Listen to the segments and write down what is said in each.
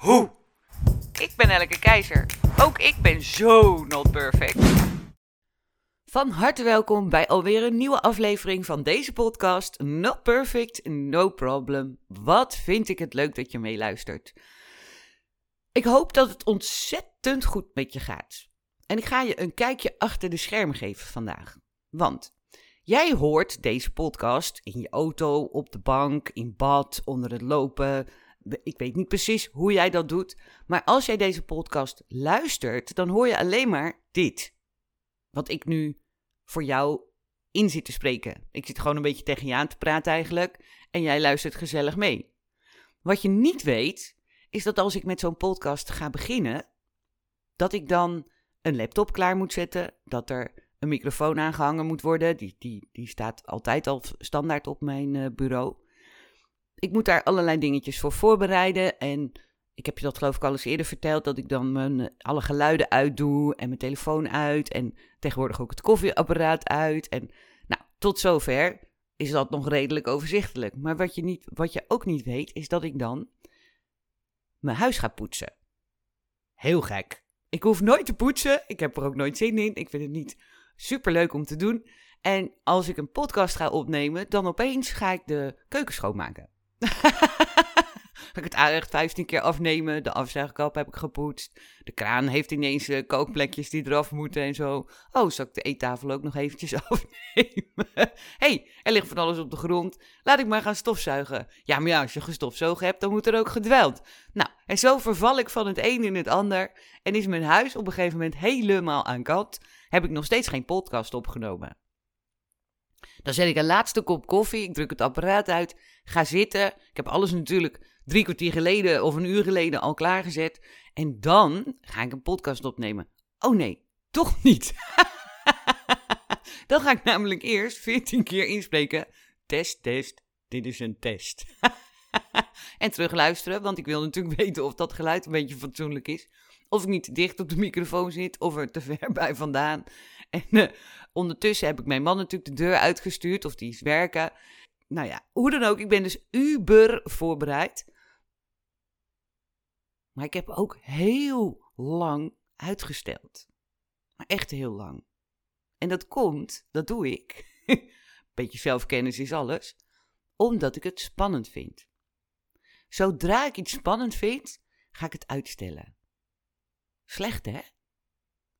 hoe. Ik ben Elke Keizer. Ook ik ben zo not perfect. Van harte welkom bij alweer een nieuwe aflevering van deze podcast. Not perfect, no problem. Wat vind ik het leuk dat je meeluistert. Ik hoop dat het ontzettend goed met je gaat. En ik ga je een kijkje achter de schermen geven vandaag. Want jij hoort deze podcast in je auto, op de bank, in bad, onder het lopen. Ik weet niet precies hoe jij dat doet. Maar als jij deze podcast luistert, dan hoor je alleen maar dit. Wat ik nu voor jou in zit te spreken. Ik zit gewoon een beetje tegen je aan te praten eigenlijk. En jij luistert gezellig mee. Wat je niet weet, is dat als ik met zo'n podcast ga beginnen, dat ik dan een laptop klaar moet zetten, dat er een microfoon aangehangen moet worden. Die, die, die staat altijd al standaard op mijn uh, bureau. Ik moet daar allerlei dingetjes voor voorbereiden. En ik heb je dat geloof ik al eens eerder verteld, dat ik dan mijn, eh, alle geluiden uitdoe en mijn telefoon uit. En tegenwoordig ook het koffieapparaat uit. En nou, tot zover is dat nog redelijk overzichtelijk. Maar wat je, niet, wat je ook niet weet, is dat ik dan mijn huis ga poetsen. Heel gek. Ik hoef nooit te poetsen. Ik heb er ook nooit zin in. Ik vind het niet super leuk om te doen. En als ik een podcast ga opnemen, dan opeens ga ik de keuken schoonmaken. Ik het aanrecht 15 keer afnemen. De afzuigkap heb ik gepoetst. De kraan heeft ineens uh, kookplekjes die eraf moeten en zo. Oh, zal ik de eettafel ook nog eventjes afnemen? hey, er ligt van alles op de grond. Laat ik maar gaan stofzuigen. Ja, maar ja, als je gestofzogen hebt, dan moet er ook gedweld. Nou, en zo verval ik van het een in het ander. En is mijn huis op een gegeven moment helemaal aan kant. Heb ik nog steeds geen podcast opgenomen. Dan zet ik een laatste kop koffie, ik druk het apparaat uit, ga zitten. Ik heb alles natuurlijk drie kwartier geleden of een uur geleden al klaargezet. En dan ga ik een podcast opnemen. Oh nee, toch niet. dan ga ik namelijk eerst 14 keer inspreken. Test, test, dit is een test. en terugluisteren, want ik wil natuurlijk weten of dat geluid een beetje fatsoenlijk is. Of ik niet te dicht op de microfoon zit, of er te ver bij vandaan. En uh, ondertussen heb ik mijn man natuurlijk de deur uitgestuurd, of die is werken. Nou ja, hoe dan ook, ik ben dus uber voorbereid. Maar ik heb ook heel lang uitgesteld. Maar echt heel lang. En dat komt, dat doe ik. Beetje zelfkennis is alles. Omdat ik het spannend vind. Zodra ik iets spannend vind, ga ik het uitstellen. Slecht, hè?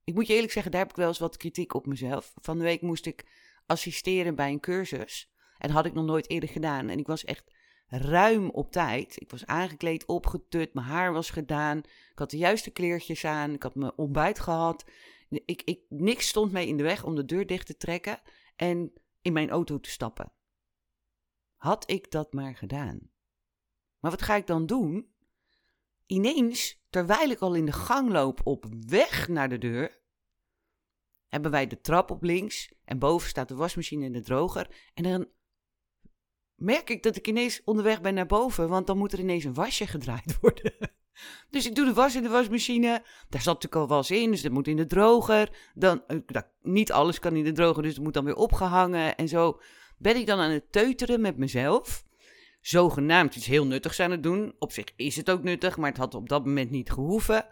Ik moet je eerlijk zeggen, daar heb ik wel eens wat kritiek op mezelf. Van de week moest ik assisteren bij een cursus. En had ik nog nooit eerder gedaan. En ik was echt ruim op tijd. Ik was aangekleed, opgetut, mijn haar was gedaan. Ik had de juiste kleertjes aan. Ik had mijn ontbijt gehad. Ik, ik, niks stond mij in de weg om de deur dicht te trekken en in mijn auto te stappen. Had ik dat maar gedaan. Maar wat ga ik dan doen? Ineens, terwijl ik al in de gang loop op weg naar de deur, hebben wij de trap op links en boven staat de wasmachine en de droger. En dan merk ik dat ik ineens onderweg ben naar boven, want dan moet er ineens een wasje gedraaid worden. Dus ik doe de was in de wasmachine. Daar zat natuurlijk al was in, dus dat moet in de droger. Dan, eh, niet alles kan in de droger, dus het moet dan weer opgehangen. En zo ben ik dan aan het teuteren met mezelf. Zogenaamd iets heel nuttigs aan het doen. Op zich is het ook nuttig, maar het had op dat moment niet gehoeven.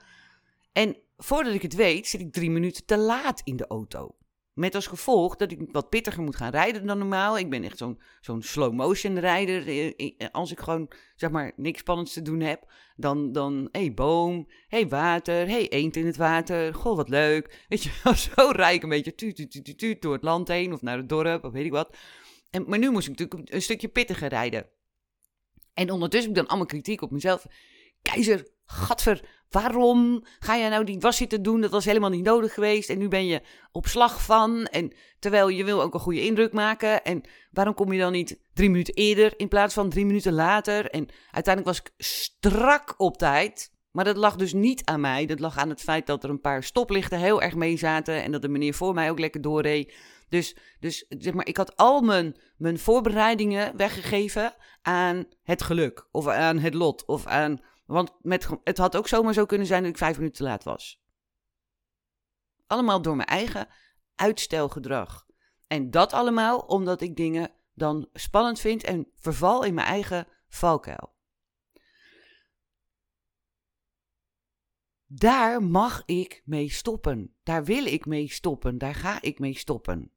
En voordat ik het weet, zit ik drie minuten te laat in de auto. Met als gevolg dat ik wat pittiger moet gaan rijden dan normaal. Ik ben echt zo'n slow motion rijder. Eh, eh, als ik gewoon, zeg maar, niks spannends te doen heb, dan, dan hé, hey, boom, hey, water, hey, eend in het water. Goh, wat leuk. Weet je, zo rijd ik een beetje tuut, tuut, tuut, tuut, door het land heen of naar het dorp of weet ik wat. En, maar nu moest ik natuurlijk een stukje pittiger rijden. En ondertussen heb ik dan allemaal kritiek op mezelf. Keizer, Gadver, waarom ga jij nou die was zitten doen? Dat was helemaal niet nodig geweest. En nu ben je op slag van. En terwijl je wil ook een goede indruk maken. En waarom kom je dan niet drie minuten eerder in plaats van drie minuten later? En uiteindelijk was ik strak op tijd. Maar dat lag dus niet aan mij. Dat lag aan het feit dat er een paar stoplichten heel erg mee zaten. En dat de meneer voor mij ook lekker doorreed. Dus, dus zeg maar, ik had al mijn, mijn voorbereidingen weggegeven aan het geluk. Of aan het lot. Of aan. Want met, het had ook zomaar zo kunnen zijn dat ik vijf minuten te laat was. Allemaal door mijn eigen uitstelgedrag. En dat allemaal omdat ik dingen dan spannend vind en verval in mijn eigen valkuil. Daar mag ik mee stoppen. Daar wil ik mee stoppen. Daar ga ik mee stoppen.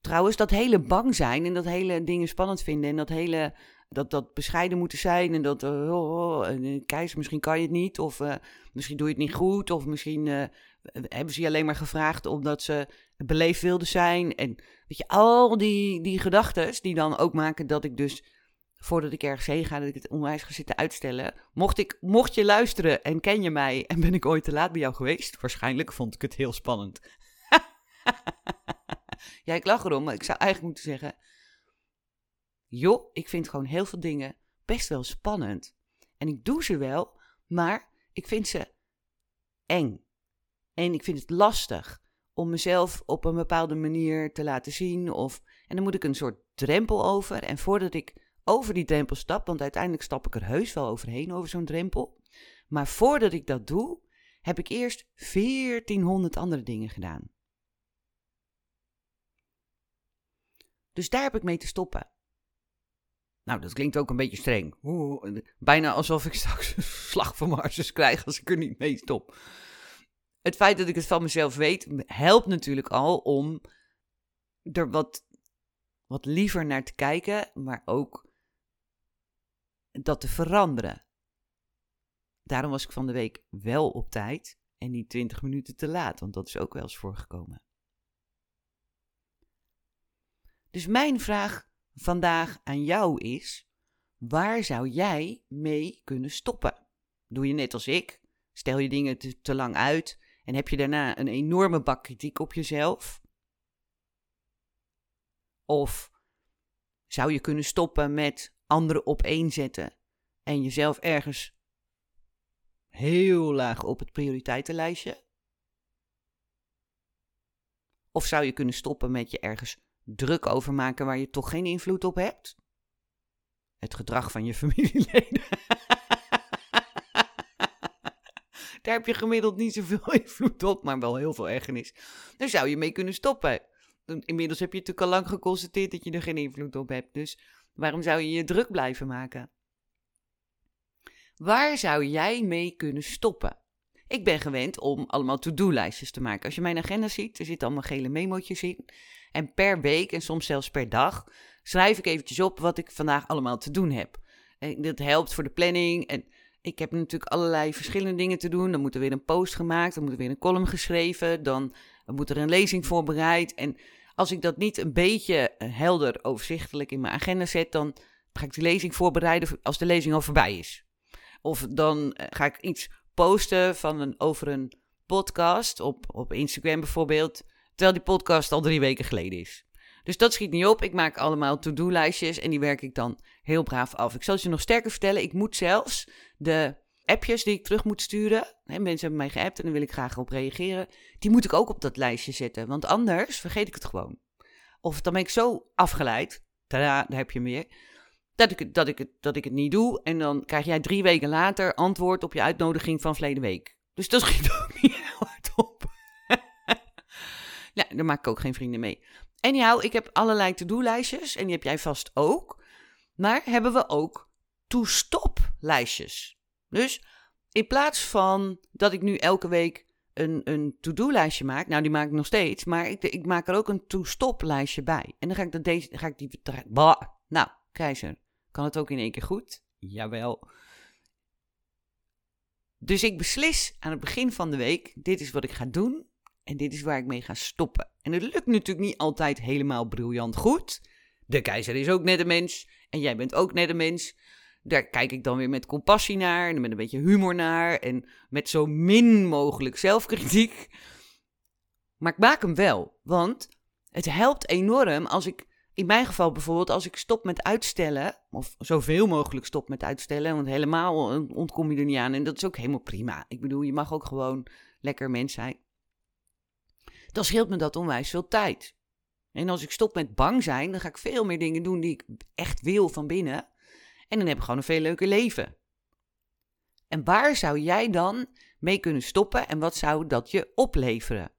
Trouwens, dat hele bang zijn en dat hele dingen spannend vinden en dat hele dat, dat bescheiden moeten zijn en dat uh, oh, oh, keizer, misschien kan je het niet of uh, misschien doe je het niet goed of misschien hebben ze je alleen maar gevraagd omdat ze beleefd wilden zijn en weet je, al die, die gedachten die dan ook maken dat ik dus voordat ik ergens heen ga, dat ik het onwijs ga zitten uitstellen. Mocht, ik, mocht je luisteren en ken je mij en ben ik ooit te laat bij jou geweest, waarschijnlijk vond ik het heel spannend. ja, ik lach erom, maar ik zou eigenlijk moeten zeggen, joh, ik vind gewoon heel veel dingen best wel spannend. En ik doe ze wel, maar ik vind ze eng. En ik vind het lastig om mezelf op een bepaalde manier te laten zien. Of, en dan moet ik een soort drempel over. En voordat ik over die drempel stap, want uiteindelijk stap ik er heus wel overheen over zo'n drempel. Maar voordat ik dat doe, heb ik eerst 1400 andere dingen gedaan. Dus daar heb ik mee te stoppen. Nou, dat klinkt ook een beetje streng. Oeh, bijna alsof ik straks een slag van Marsus krijg als ik er niet mee stop. Het feit dat ik het van mezelf weet, helpt natuurlijk al om er wat, wat liever naar te kijken, maar ook dat te veranderen. Daarom was ik van de week wel op tijd en niet 20 minuten te laat, want dat is ook wel eens voorgekomen. Dus mijn vraag vandaag aan jou is: waar zou jij mee kunnen stoppen? Doe je net als ik? Stel je dingen te, te lang uit en heb je daarna een enorme bak kritiek op jezelf? Of zou je kunnen stoppen met anderen opeenzetten en jezelf ergens heel laag op het prioriteitenlijstje? Of zou je kunnen stoppen met je ergens druk over maken waar je toch geen invloed op hebt? Het gedrag van je familieleden. Daar heb je gemiddeld niet zoveel invloed op, maar wel heel veel ergernis. Daar zou je mee kunnen stoppen. Inmiddels heb je natuurlijk al lang geconstateerd dat je er geen invloed op hebt. Dus waarom zou je je druk blijven maken? Waar zou jij mee kunnen stoppen? Ik ben gewend om allemaal to-do-lijstjes te maken. Als je mijn agenda ziet, er zitten allemaal gele memo'tjes in. En per week en soms zelfs per dag schrijf ik eventjes op wat ik vandaag allemaal te doen heb. En dat helpt voor de planning. En ik heb natuurlijk allerlei verschillende dingen te doen. Dan moet er weer een post gemaakt, dan moet er weer een column geschreven, dan moet er een lezing voorbereid. En als ik dat niet een beetje helder overzichtelijk in mijn agenda zet, dan ga ik die lezing voorbereiden als de lezing al voorbij is. Of dan eh, ga ik iets posten van een, over een podcast op, op Instagram bijvoorbeeld, terwijl die podcast al drie weken geleden is. Dus dat schiet niet op. Ik maak allemaal to-do-lijstjes en die werk ik dan heel braaf af. Ik zal het je nog sterker vertellen. Ik moet zelfs de appjes die ik terug moet sturen. Hè, mensen hebben mij geappt en dan wil ik graag op reageren. Die moet ik ook op dat lijstje zetten. Want anders vergeet ik het gewoon. Of dan ben ik zo afgeleid. Daar heb je meer. Dat ik, dat, ik dat ik het niet doe. En dan krijg jij drie weken later antwoord op je uitnodiging van verleden week. Dus dat schiet ook niet heel hard op. nou, daar maak ik ook geen vrienden mee. Anyhow, ik heb allerlei to-do-lijstjes. En die heb jij vast ook. Maar hebben we ook to-stop lijstjes. Dus in plaats van dat ik nu elke week een, een to-do-lijstje maak, nou die maak ik nog steeds, maar ik, ik maak er ook een to-stop lijstje bij. En dan ga ik, dat deze, ga ik die. Bah, nou, keizer, kan het ook in één keer goed? Jawel. Dus ik beslis aan het begin van de week: dit is wat ik ga doen en dit is waar ik mee ga stoppen. En het lukt natuurlijk niet altijd helemaal briljant goed. De keizer is ook net een mens en jij bent ook net een mens. Daar kijk ik dan weer met compassie naar en met een beetje humor naar en met zo min mogelijk zelfkritiek. Maar ik maak hem wel, want het helpt enorm als ik in mijn geval bijvoorbeeld, als ik stop met uitstellen, of zoveel mogelijk stop met uitstellen, want helemaal ontkom je er niet aan. En dat is ook helemaal prima. Ik bedoel, je mag ook gewoon lekker mens zijn. Dan scheelt me dat onwijs veel tijd. En als ik stop met bang zijn, dan ga ik veel meer dingen doen die ik echt wil van binnen. En dan heb ik gewoon een veel leuker leven. En waar zou jij dan mee kunnen stoppen en wat zou dat je opleveren?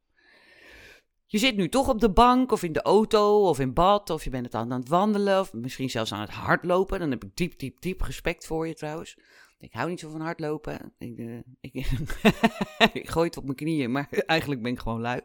Je zit nu toch op de bank of in de auto of in bad of je bent het aan het wandelen of misschien zelfs aan het hardlopen. Dan heb ik diep, diep, diep respect voor je trouwens. Ik hou niet zo van hardlopen. Ik, uh, ik, gooi het op mijn knieën, maar eigenlijk ben ik gewoon lui.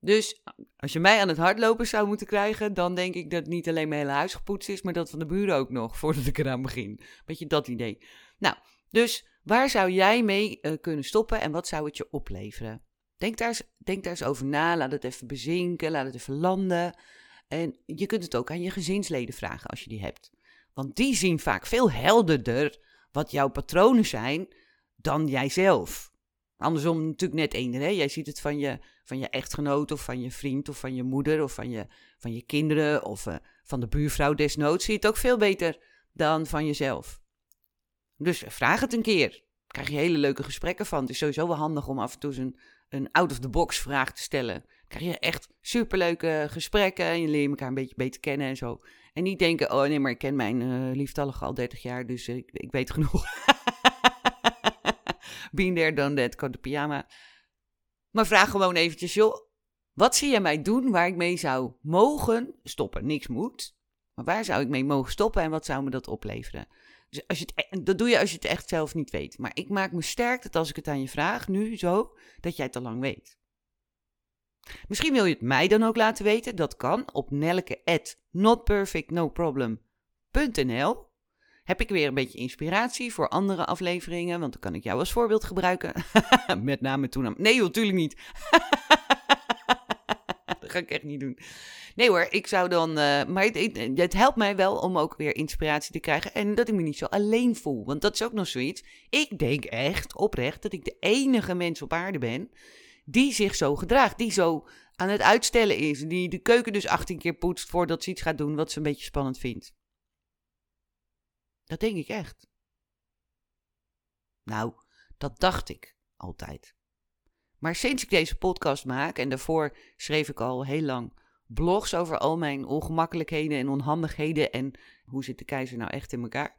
Dus als je mij aan het hardlopen zou moeten krijgen, dan denk ik dat niet alleen mijn hele huis gepoetst is, maar dat van de buren ook nog, voordat ik eraan begin. Beetje dat idee. Nou, dus waar zou jij mee uh, kunnen stoppen en wat zou het je opleveren? Denk daar, eens, denk daar eens over na, laat het even bezinken, laat het even landen. En je kunt het ook aan je gezinsleden vragen als je die hebt. Want die zien vaak veel helderder wat jouw patronen zijn dan jijzelf. Andersom natuurlijk net eender. Hè? Jij ziet het van je, van je echtgenoot of van je vriend of van je moeder of van je, van je kinderen of uh, van de buurvrouw desnoods. Zie je het ook veel beter dan van jezelf. Dus vraag het een keer. Krijg je hele leuke gesprekken van. Het is sowieso wel handig om af en toe een, een out-of-the-box vraag te stellen. Dan krijg je echt superleuke gesprekken en je leert elkaar een beetje beter kennen en zo. En niet denken, oh nee, maar ik ken mijn uh, lieftallige al 30 jaar, dus ik, ik weet genoeg. Been there, done that, code pyjama. Maar vraag gewoon eventjes, joh, wat zie jij mij doen waar ik mee zou mogen stoppen? Niks moet, maar waar zou ik mee mogen stoppen en wat zou me dat opleveren? Dus als je e-, dat doe je als je het echt zelf niet weet. Maar ik maak me sterk dat als ik het aan je vraag, nu zo, dat jij het al lang weet. Misschien wil je het mij dan ook laten weten. Dat kan op nelke at notperfectnoproblem.nl heb ik weer een beetje inspiratie voor andere afleveringen, want dan kan ik jou als voorbeeld gebruiken. Met name toen. Nee, natuurlijk niet. dat ga ik echt niet doen. Nee hoor, ik zou dan. Uh, maar het, het, helpt mij wel om ook weer inspiratie te krijgen. En dat ik me niet zo alleen voel. Want dat is ook nog zoiets. Ik denk echt oprecht dat ik de enige mens op aarde ben. die zich zo gedraagt. Die zo aan het uitstellen is. Die de keuken dus 18 keer poetst voordat ze iets gaat doen wat ze een beetje spannend vindt. Dat denk ik echt. Nou, dat dacht ik altijd. Maar sinds ik deze podcast maak, en daarvoor schreef ik al heel lang blogs over al mijn ongemakkelijkheden en onhandigheden en hoe zit de keizer nou echt in elkaar?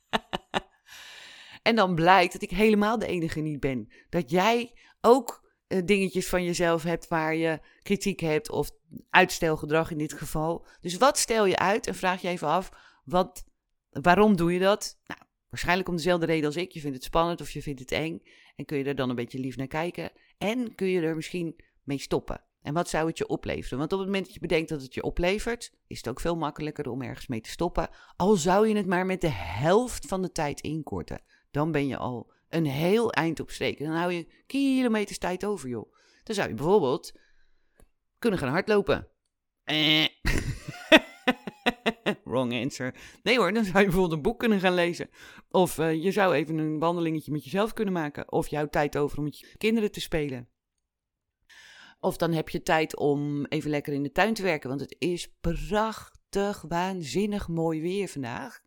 en dan blijkt dat ik helemaal de enige niet ben. Dat jij ook uh, dingetjes van jezelf hebt waar je kritiek hebt of uitstelgedrag in dit geval. Dus wat stel je uit en vraag je even af, wat Waarom doe je dat? Nou, waarschijnlijk om dezelfde reden als ik. Je vindt het spannend of je vindt het eng. En kun je er dan een beetje lief naar kijken. En kun je er misschien mee stoppen. En wat zou het je opleveren? Want op het moment dat je bedenkt dat het je oplevert, is het ook veel makkelijker om ergens mee te stoppen. Al zou je het maar met de helft van de tijd inkorten. Dan ben je al een heel eind op. Dan hou je kilometers tijd over, joh. Dan zou je bijvoorbeeld kunnen gaan hardlopen. Eh. Wrong answer. Nee hoor, dan zou je bijvoorbeeld een boek kunnen gaan lezen. Of uh, je zou even een wandelingetje met jezelf kunnen maken. Of jouw tijd over om met je kinderen te spelen. Of dan heb je tijd om even lekker in de tuin te werken. Want het is prachtig, waanzinnig mooi weer vandaag.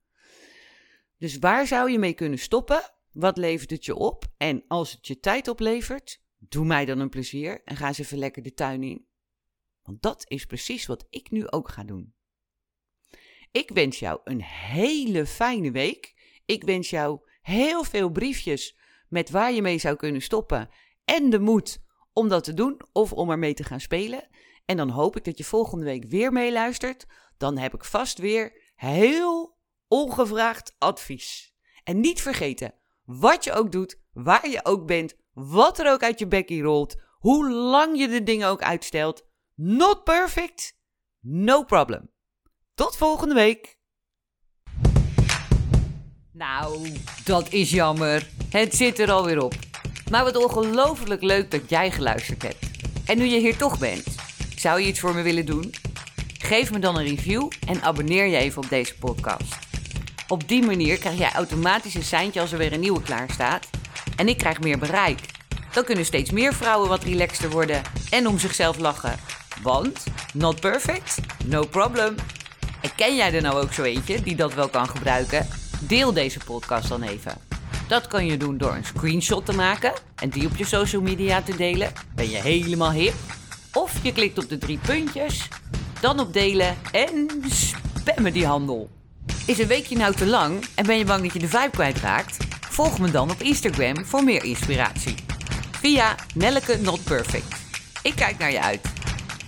Dus waar zou je mee kunnen stoppen? Wat levert het je op? En als het je tijd oplevert, doe mij dan een plezier en ga eens even lekker de tuin in. Want dat is precies wat ik nu ook ga doen. Ik wens jou een hele fijne week. Ik wens jou heel veel briefjes met waar je mee zou kunnen stoppen. En de moed om dat te doen of om ermee te gaan spelen. En dan hoop ik dat je volgende week weer meeluistert. Dan heb ik vast weer heel ongevraagd advies. En niet vergeten, wat je ook doet, waar je ook bent, wat er ook uit je bekkie rolt, hoe lang je de dingen ook uitstelt. Not perfect, no problem. Tot volgende week. Nou, dat is jammer. Het zit er alweer op. Maar wat ongelooflijk leuk dat jij geluisterd hebt. En nu je hier toch bent, zou je iets voor me willen doen? Geef me dan een review en abonneer je even op deze podcast. Op die manier krijg jij automatisch een seintje als er weer een nieuwe klaar staat. En ik krijg meer bereik. Dan kunnen steeds meer vrouwen wat relaxter worden en om zichzelf lachen. Want not perfect, no problem. En ken jij er nou ook zo eentje die dat wel kan gebruiken? Deel deze podcast dan even. Dat kan je doen door een screenshot te maken en die op je social media te delen. Ben je helemaal hip? Of je klikt op de drie puntjes, dan op delen en spammen die handel. Is een weekje nou te lang en ben je bang dat je de vibe kwijtraakt? Volg me dan op Instagram voor meer inspiratie. Via Nelleke Not Perfect. Ik kijk naar je uit.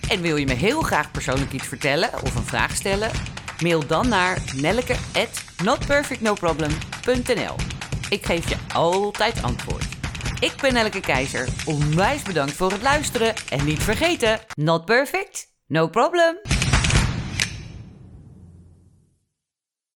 En wil je me heel graag persoonlijk iets vertellen of een vraag stellen? Mail dan naar nelleke@notperfectnoproblem.nl. Ik geef je altijd antwoord. Ik ben Nelleke Keizer. Onwijs bedankt voor het luisteren en niet vergeten, not perfect, no problem.